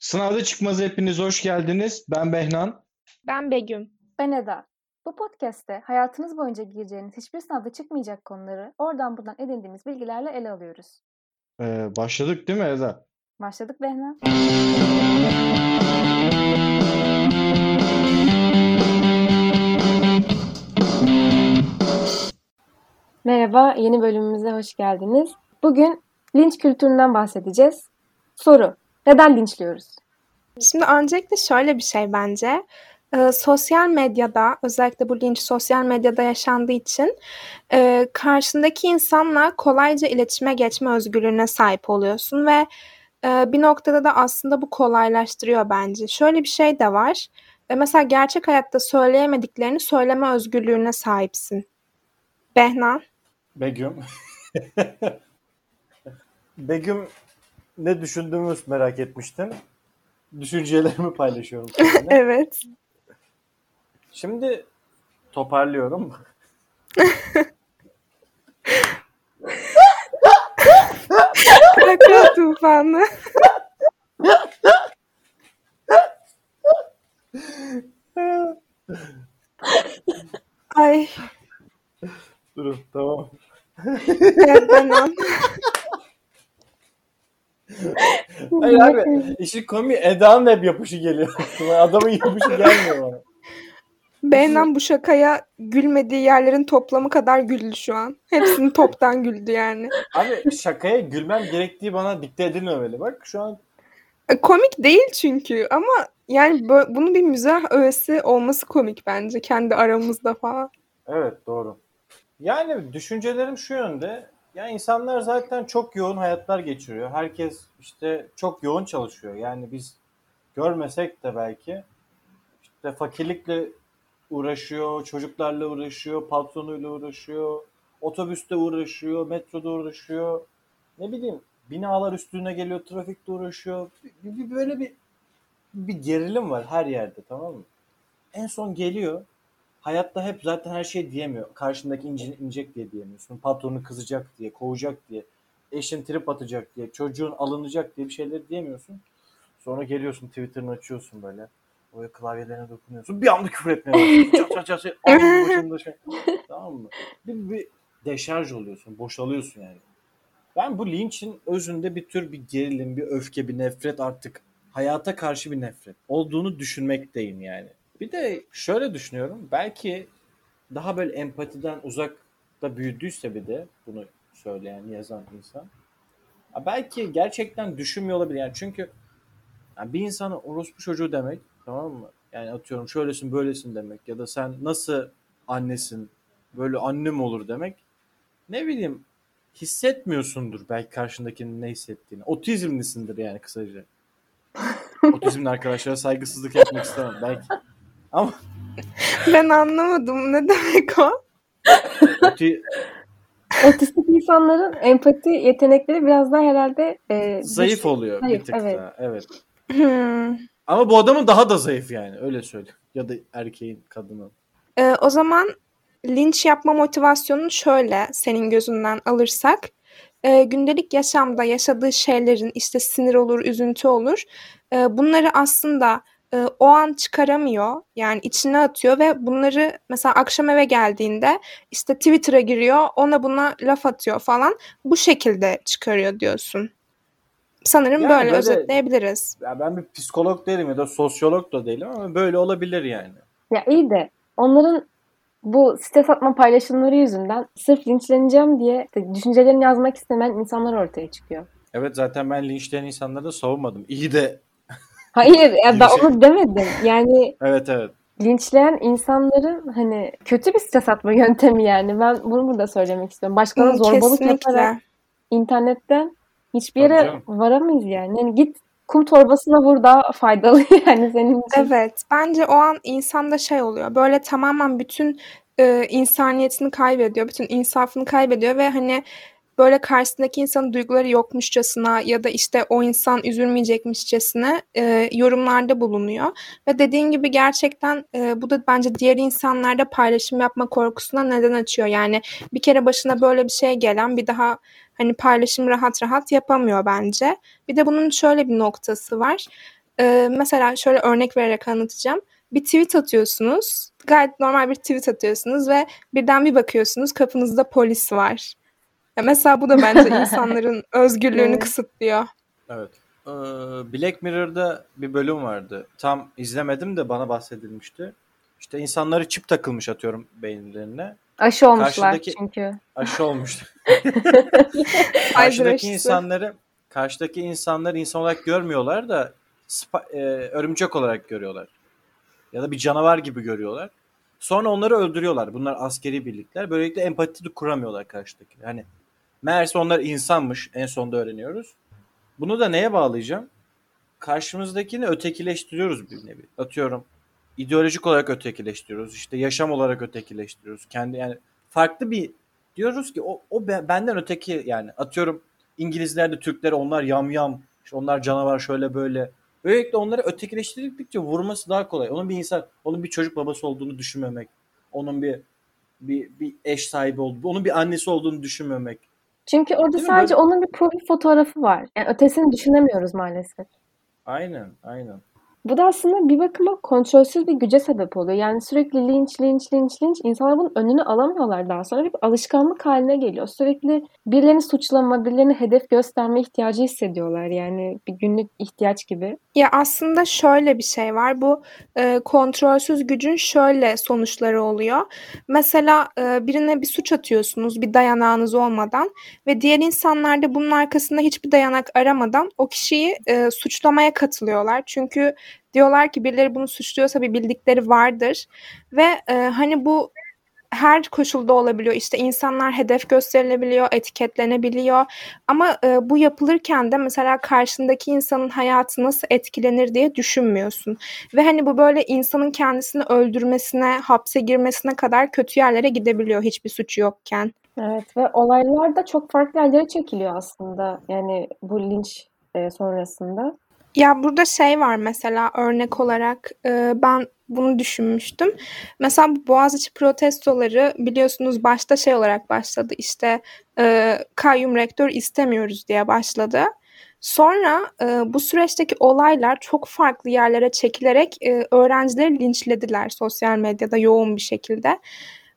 Sınavda çıkmaz hepiniz hoş geldiniz. Ben Behnan. Ben Begüm. Ben Eda. Bu podcast'te hayatınız boyunca gireceğiniz hiçbir sınavda çıkmayacak konuları oradan buradan edindiğimiz bilgilerle ele alıyoruz. Ee, başladık değil mi Eda? Başladık Behna. Merhaba, yeni bölümümüze hoş geldiniz. Bugün linç kültüründen bahsedeceğiz. Soru, neden linçliyoruz? Şimdi öncelikle şöyle bir şey bence. Ee, sosyal medyada özellikle bu linç sosyal medyada yaşandığı için e, karşındaki insanla kolayca iletişime geçme özgürlüğüne sahip oluyorsun ve e, bir noktada da aslında bu kolaylaştırıyor bence. Şöyle bir şey de var. E, mesela gerçek hayatta söyleyemediklerini söyleme özgürlüğüne sahipsin. Behna? Begüm. Begüm ne düşündüğümü merak etmiştin. Düşüncelerimi paylaşıyorum. Evet. Şimdi toparlıyorum. Kakao tufanı. Ay. Durun tamam. Evet. Hayır abi işin komiği Eda'nın hep yapışı geliyor. Adamın yapışı gelmiyor bana. Beğenen bu şakaya gülmediği yerlerin toplamı kadar güldü şu an. Hepsini toptan güldü yani. Abi şakaya gülmem gerektiği bana dikte edilmemeli. Bak şu an E, Komik değil çünkü ama yani bö- bunun bir mizah öğesi olması komik bence kendi aramızda falan. Evet doğru. Yani düşüncelerim şu yönde. Ya insanlar zaten çok yoğun hayatlar geçiriyor. Herkes işte çok yoğun çalışıyor. Yani biz görmesek de belki işte fakirlikle uğraşıyor, çocuklarla uğraşıyor, patronuyla uğraşıyor, otobüste uğraşıyor, metroda uğraşıyor. Ne bileyim binalar üstüne geliyor, trafikte uğraşıyor. Bir, böyle bir bir gerilim var her yerde tamam mı? En son geliyor hayatta hep zaten her şey diyemiyor. Karşındaki ince, inecek diye diyemiyorsun. Patronu kızacak diye, kovacak diye, eşin trip atacak diye, çocuğun alınacak diye bir şeyleri diyemiyorsun. Sonra geliyorsun Twitter'ını açıyorsun böyle. O klavyelerine dokunuyorsun. Bir anda küfür etmeye başlıyorsun. Çat çat şey. Tamam mı? Bir, bir deşarj oluyorsun. Boşalıyorsun yani. Ben bu linçin özünde bir tür bir gerilim, bir öfke, bir nefret artık hayata karşı bir nefret olduğunu düşünmekteyim yani. Bir de şöyle düşünüyorum. Belki daha böyle empatiden uzakta büyüdüyse bir de bunu söyleyen, yazan insan. Belki gerçekten düşünmüyor olabilir. Yani çünkü yani bir insana orospu çocuğu demek tamam mı? Yani atıyorum şöylesin böylesin demek ya da sen nasıl annesin böyle annem olur demek. Ne bileyim hissetmiyorsundur belki karşındakinin ne hissettiğini. Otizmlisindir yani kısaca. Otizmli arkadaşlara saygısızlık yapmak istemem belki. Ama Ben anlamadım ne demek o? oti- Otistik insanların empati yetenekleri biraz daha herhalde e, zayıf düşük. oluyor Zayıf, bir tık evet. daha. Evet. Hmm. Ama bu adamın daha da zayıf yani öyle söyle. Ya da erkeğin, kadının. Ee, o zaman linç yapma motivasyonunu şöyle senin gözünden alırsak e, gündelik yaşamda yaşadığı şeylerin işte sinir olur, üzüntü olur. e, bunları aslında e, o an çıkaramıyor. Yani içine atıyor ve bunları mesela akşam eve geldiğinde işte Twitter'a giriyor, ona buna laf atıyor falan. Bu şekilde çıkarıyor diyorsun. Sanırım Yani böyle böyle- özetleyebiliriz. Ya ben bir psikolog değilim ya da sosyolog da değilim ama böyle olabilir yani. Ya iyi de onların bu site atma paylaşımları yüzünden sırf linçleneceğim diye işte düşüncelerini yazmak istemeyen insanlar ortaya çıkıyor. Evet zaten ben linçleyen insanları da savunmadım. İyi de Hayır ya ben onu demedim. Yani evet evet. linçleyen insanların hani kötü bir site satma yöntemi yani. Ben bunu burada söylemek istiyorum. Başkalarına Hmm, zorbalık yaparak Kesinlikle. internetten hiçbir yere varamayız yani. Yani git kum torbasına vur daha faydalı yani senin için. Evet, bence o an insanda şey oluyor. Böyle tamamen bütün e, insaniyetini kaybediyor, bütün insafını kaybediyor ve hani böyle karşısındaki insanın duyguları yokmuşçasına ya da işte o insan üzülmeyecekmişçesine e, yorumlarda bulunuyor. Ve dediğin gibi gerçekten e, bu da bence diğer insanlarda paylaşım yapma korkusuna neden açıyor. Yani bir kere başına böyle bir şey gelen bir daha hani paylaşım rahat rahat yapamıyor bence. Bir de bunun şöyle bir noktası var. Ee, mesela şöyle örnek vererek anlatacağım. Bir tweet atıyorsunuz. Gayet normal bir tweet atıyorsunuz ve birden bir bakıyorsunuz kapınızda polis var. Ya mesela bu da bence insanların özgürlüğünü kısıtlıyor. Evet. Ee, Black Mirror'da bir bölüm vardı. Tam izlemedim de bana bahsedilmişti. İşte insanları çip takılmış atıyorum beyinlerine. Aşı olmuşlar Karşıdaki- çünkü. Aşı olmuştu. Pfizer karşıdaki insanları karşıdaki insanları insan olarak görmüyorlar da spa- e, örümcek olarak görüyorlar. Ya da bir canavar gibi görüyorlar. Sonra onları öldürüyorlar. Bunlar askeri birlikler. Böylelikle empati de kuramıyorlar karşıdaki. Hani meğerse onlar insanmış. En sonunda öğreniyoruz. Bunu da neye bağlayacağım? Karşımızdakini ötekileştiriyoruz bir nevi. Atıyorum ideolojik olarak ötekileştiriyoruz. İşte yaşam olarak ötekileştiriyoruz. Kendi yani farklı bir diyoruz ki o, o be- benden öteki yani atıyorum İngilizler de Türkler onlar yamyam işte onlar canavar şöyle böyle. Böylelikle onları ötekileştirdikçe vurması daha kolay. Onun bir insan, onun bir çocuk babası olduğunu düşünmemek. Onun bir bir, bir eş sahibi olduğunu, onun bir annesi olduğunu düşünmemek. Çünkü orada Değil mi? sadece Böyle- onun bir profil fotoğrafı var. Yani ötesini düşünemiyoruz maalesef. Aynen, aynen. Bu da aslında bir bakıma kontrolsüz bir güce sebep oluyor. Yani sürekli linç, linç, linç, linç. İnsanlar bunun önünü alamıyorlar daha sonra. Bir alışkanlık haline geliyor. Sürekli birilerini suçlama, birilerini hedef gösterme ihtiyacı hissediyorlar. Yani bir günlük ihtiyaç gibi. Ya aslında şöyle bir şey var. Bu e, kontrolsüz gücün şöyle sonuçları oluyor. Mesela e, birine bir suç atıyorsunuz bir dayanağınız olmadan ve diğer insanlar da bunun arkasında hiçbir dayanak aramadan o kişiyi e, suçlamaya katılıyorlar. Çünkü diyorlar ki birileri bunu suçluyorsa bir bildikleri vardır ve e, hani bu her koşulda olabiliyor. İşte insanlar hedef gösterilebiliyor, etiketlenebiliyor. Ama e, bu yapılırken de mesela karşındaki insanın hayatı nasıl etkilenir diye düşünmüyorsun. Ve hani bu böyle insanın kendisini öldürmesine, hapse girmesine kadar kötü yerlere gidebiliyor hiçbir suçu yokken. Evet ve olaylar da çok farklı yerlere çekiliyor aslında. Yani bu linç e, sonrasında. Ya burada şey var mesela örnek olarak e, ben bunu düşünmüştüm. Mesela bu Boğaziçi protestoları biliyorsunuz başta şey olarak başladı işte e, kayyum rektör istemiyoruz diye başladı. Sonra e, bu süreçteki olaylar çok farklı yerlere çekilerek e, öğrencileri linçlediler sosyal medyada yoğun bir şekilde.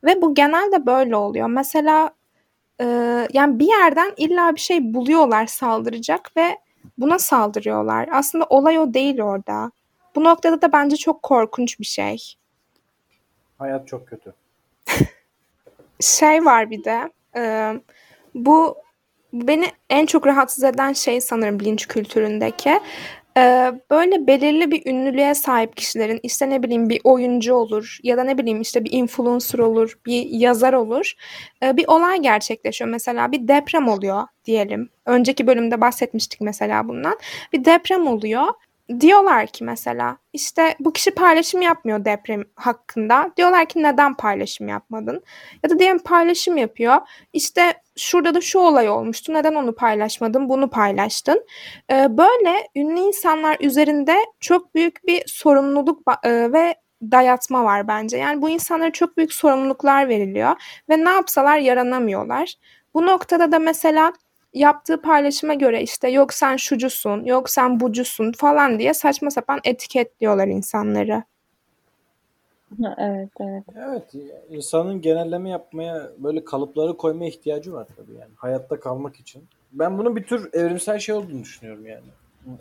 Ve bu genelde böyle oluyor. Mesela e, yani bir yerden illa bir şey buluyorlar saldıracak ve buna saldırıyorlar. Aslında olay o değil orada. Bu noktada da bence çok korkunç bir şey. Hayat çok kötü. Şey var bir de e, bu beni en çok rahatsız eden şey sanırım linç kültüründeki. E, böyle belirli bir ünlülüğe sahip kişilerin işte ne bileyim bir oyuncu olur ya da ne bileyim işte bir influencer olur, bir yazar olur. E, bir olay gerçekleşiyor. Mesela bir deprem oluyor diyelim. Önceki bölümde bahsetmiştik mesela bundan. Bir deprem oluyor. Diyorlar ki mesela işte bu kişi paylaşım yapmıyor deprem hakkında. Diyorlar ki neden paylaşım yapmadın? Ya da diyelim paylaşım yapıyor. İşte şurada da şu olay olmuştu. Neden onu paylaşmadın? Bunu paylaştın. Ee, böyle ünlü insanlar üzerinde çok büyük bir sorumluluk e, ve dayatma var bence. Yani bu insanlara çok büyük sorumluluklar veriliyor ve ne yapsalar yaranamıyorlar. Bu noktada da mesela yaptığı paylaşıma göre işte yok sen şucusun, yok sen bucusun falan diye saçma sapan etiketliyorlar insanları. Evet, evet. Evet, insanın genelleme yapmaya, böyle kalıpları koymaya ihtiyacı var tabii yani. Hayatta kalmak için. Ben bunun bir tür evrimsel şey olduğunu düşünüyorum yani.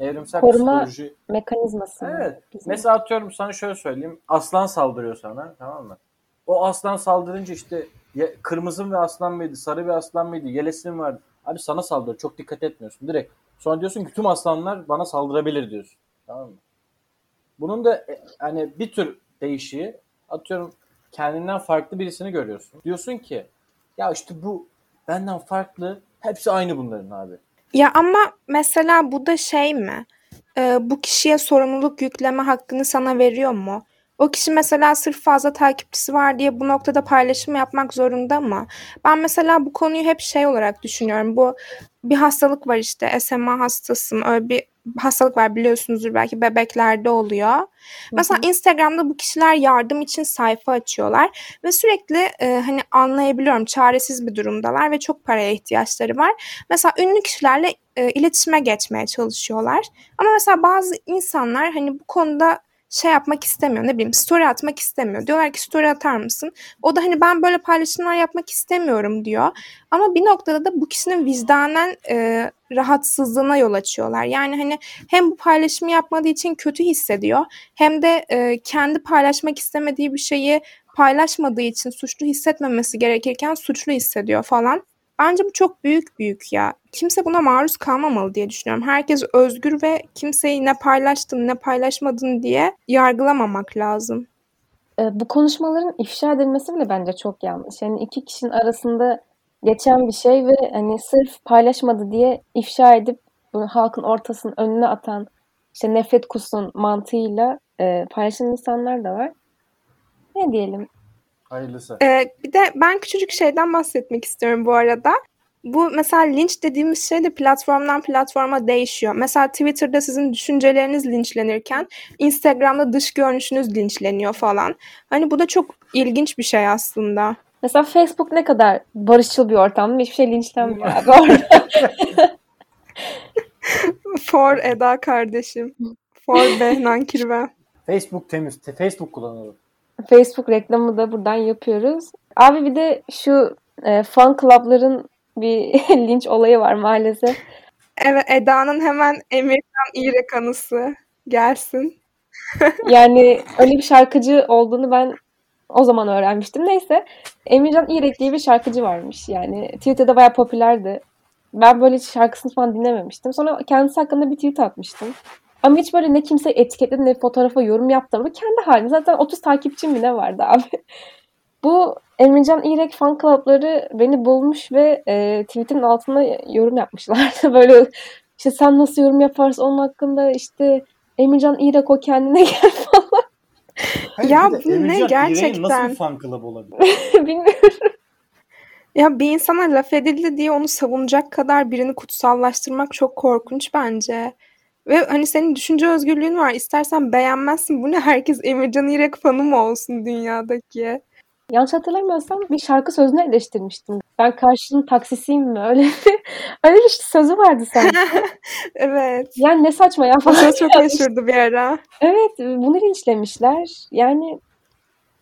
Evrimsel Koruma- psikoloji. Mekanizması. Evet. Bizim. Mesela atıyorum sana şöyle söyleyeyim. Aslan saldırıyor sana tamam mı? O aslan saldırınca işte kırmızı ve aslan mıydı, sarı ve aslan mıydı, yelesin vardı. Abi sana saldırıyor. Çok dikkat etmiyorsun direkt. Sonra diyorsun ki tüm aslanlar bana saldırabilir diyorsun. Tamam mı? Bunun da e, hani bir tür değişiği atıyorum kendinden farklı birisini görüyorsun. Diyorsun ki ya işte bu benden farklı. Hepsi aynı bunların abi. Ya ama mesela bu da şey mi? Ee, bu kişiye sorumluluk yükleme hakkını sana veriyor mu? O kişi mesela sırf fazla takipçisi var diye bu noktada paylaşım yapmak zorunda mı? Ben mesela bu konuyu hep şey olarak düşünüyorum. Bu bir hastalık var işte SMA hastasım. Öyle bir hastalık var biliyorsunuzdur belki bebeklerde oluyor. Mesela Instagram'da bu kişiler yardım için sayfa açıyorlar ve sürekli e, hani anlayabiliyorum çaresiz bir durumdalar ve çok paraya ihtiyaçları var. Mesela ünlü kişilerle e, iletişime geçmeye çalışıyorlar. Ama mesela bazı insanlar hani bu konuda şey yapmak istemiyor. Ne bileyim story atmak istemiyor. Diyorlar ki story atar mısın? O da hani ben böyle paylaşımlar yapmak istemiyorum diyor. Ama bir noktada da bu kişinin vicdanen e, rahatsızlığına yol açıyorlar. Yani hani hem bu paylaşımı yapmadığı için kötü hissediyor hem de e, kendi paylaşmak istemediği bir şeyi paylaşmadığı için suçlu hissetmemesi gerekirken suçlu hissediyor falan. Bence bu çok büyük büyük ya. Kimse buna maruz kalmamalı diye düşünüyorum. Herkes özgür ve kimseyi ne paylaştın ne paylaşmadın diye yargılamamak lazım. E, bu konuşmaların ifşa edilmesi bile bence çok yanlış. Yani iki kişinin arasında geçen bir şey ve hani sırf paylaşmadı diye ifşa edip bunu halkın ortasının önüne atan işte nefret kusun mantığıyla e, paylaşan insanlar da var. Ne diyelim? Hayırlısı. Ee, bir de ben küçücük şeyden bahsetmek istiyorum bu arada. Bu mesela linç dediğimiz şey de platformdan platforma değişiyor. Mesela Twitter'da sizin düşünceleriniz linçlenirken Instagram'da dış görünüşünüz linçleniyor falan. Hani bu da çok ilginç bir şey aslında. Mesela Facebook ne kadar barışçıl bir ortam? Hiçbir şey linçlenmiyor abi orada. For Eda kardeşim. For Behnan Kirve. Facebook temiz. te- Facebook kullanalım. Facebook reklamı da buradan yapıyoruz. Abi bir de şu e, fan club'ların bir linç olayı var maalesef. Evet Eda'nın hemen Emirkan İrek anısı gelsin. Yani öyle bir şarkıcı olduğunu ben o zaman öğrenmiştim. Neyse Emircan İrek diye bir şarkıcı varmış. Yani Twitter'da bayağı popülerdi. Ben böyle hiç şarkısını falan dinlememiştim. Sonra kendisi hakkında bir tweet atmıştım. Ama hiç böyle ne kimse etiketledi ne fotoğrafa yorum yaptırmadı. Kendi halinde zaten 30 takipçim mi ne vardı abi. Bu Emircan İrek fan club'ları beni bulmuş ve e, tweetin altına yorum yapmışlar. böyle işte sen nasıl yorum yaparsın onun hakkında işte Emircan İrek o kendine gel falan. Hayır, Ya bu ne gerçekten? Nasıl bir fan club olabilir? Bilmiyorum. Ya bir insana laf edildi diye onu savunacak kadar birini kutsallaştırmak çok korkunç bence. Ve hani senin düşünce özgürlüğün var. İstersen beğenmezsin. Bu ne herkes Emircan İrek fanı mı olsun dünyadaki? Yanlış hatırlamıyorsam bir şarkı sözünü eleştirmiştim. Ben karşının taksisiyim mi? Öyle bir, öyle bir sözü vardı sanki. Evet. Yani ne saçma ya O falan. söz çok meşhurdu bir ara. Evet bunu linçlemişler. Yani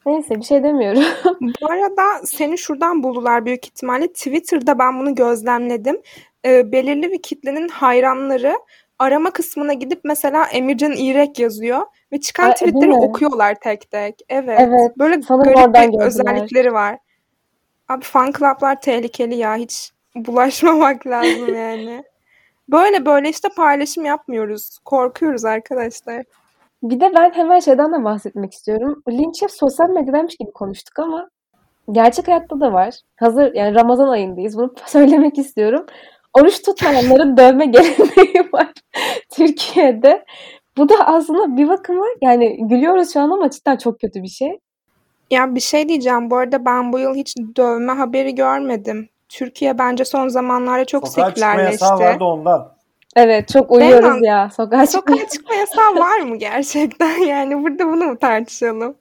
neyse bir şey demiyorum. Bu arada seni şuradan buldular büyük ihtimalle. Twitter'da ben bunu gözlemledim. Ee, belirli bir kitlenin hayranları arama kısmına gidip mesela Emircan İrek yazıyor ve çıkan Ay, tweetleri değil mi? okuyorlar tek tek. Evet. Evet, Böyle sanırım garip bir gördüler. özellikleri var. Abi fan club'lar tehlikeli ya. Hiç bulaşmamak lazım yani. Böyle böyle işte paylaşım yapmıyoruz. Korkuyoruz arkadaşlar. Bir de ben hemen şeyden de bahsetmek istiyorum. Linç hep sosyal medyadaymış gibi konuştuk ama gerçek hayatta da var. Hazır yani Ramazan ayındayız. Bunu söylemek istiyorum. Oruç tutmayanların dövme geleneği var Türkiye'de. Bu da aslında bir bakıma yani gülüyoruz şu an ama cidden çok kötü bir şey. Ya bir şey diyeceğim. Bu arada ben bu yıl hiç dövme haberi görmedim. Türkiye bence son zamanlarda çok Sokağa çıkma yasağı sekülerleşti. vardı ondan. Evet çok uyuyoruz ya sokağa. Sokağa çıkma yasağı var mı gerçekten? Yani burada bunu mu tartışalım?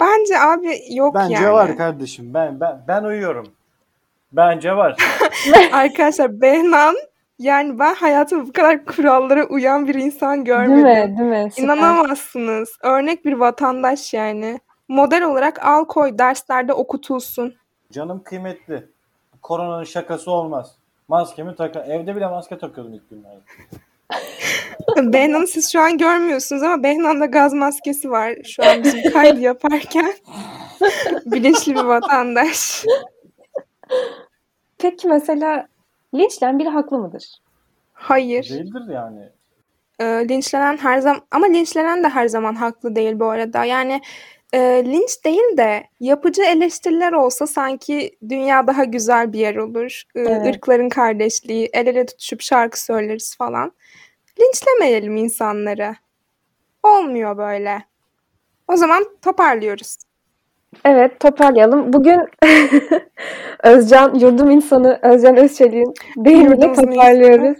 Bence abi yok Bence yani. var kardeşim. Ben ben ben uyuyorum. Bence var. Arkadaşlar Behnan yani ben hayatımda bu kadar kurallara uyan bir insan Değil görmedim. mi? Değil mi? Süper. İnanamazsınız. Örnek bir vatandaş yani. Model olarak al koy derslerde okutulsun. Canım kıymetli. Koronanın şakası olmaz. Maskemi taka. Evde bile maske takıyordum ilk günlerde. Behnan'ı siz şu an görmüyorsunuz ama Behnan'da gaz maskesi var şu an bizim kaydı yaparken. Bilinçli bir vatandaş. Peki mesela linçlen biri haklı mıdır? Hayır. Değildir yani. E, linçlenen her zaman ama linçlenen de her zaman haklı değil bu arada. Yani e, linç değil de yapıcı eleştiriler olsa sanki dünya daha güzel bir yer olur. E, Evet. ırkların kardeşliği, el ele tutuşup şarkı söyleriz falan. Linçlemeyelim insanları. Olmuyor böyle. O zaman toparlıyoruz. Evet toparlayalım. Bugün Özcan, yurdum insanı Özcan Özçelik'in deyimiyle toparlıyoruz.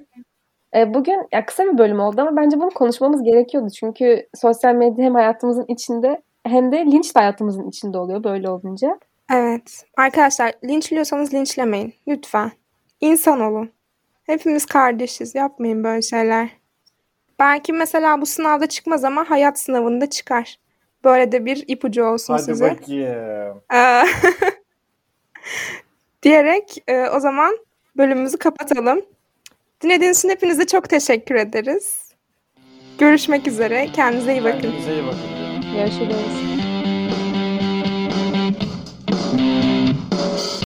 E, Bugün ya kısa bir bölüm oldu ama bence bunu konuşmamız gerekiyordu. Çünkü sosyal medya hem hayatımızın içinde hem de linç de hayatımızın içinde oluyor böyle olunca. Evet. Arkadaşlar linçliyorsanız linçlemeyin. Lütfen. İnsan olun. Hepimiz kardeşiz. Yapmayın böyle şeyler. Belki mesela bu sınavda çıkmaz ama hayat sınavında çıkar. Böyle de bir ipucu olsun Hadi size. bakayım. Ee, diyerek e, o zaman bölümümüzü kapatalım. Dinlediğiniz için hepinize çok teşekkür ederiz. Görüşmek üzere. Kendinize iyi bakın. Kendinize iyi bakın. Görüşürüz.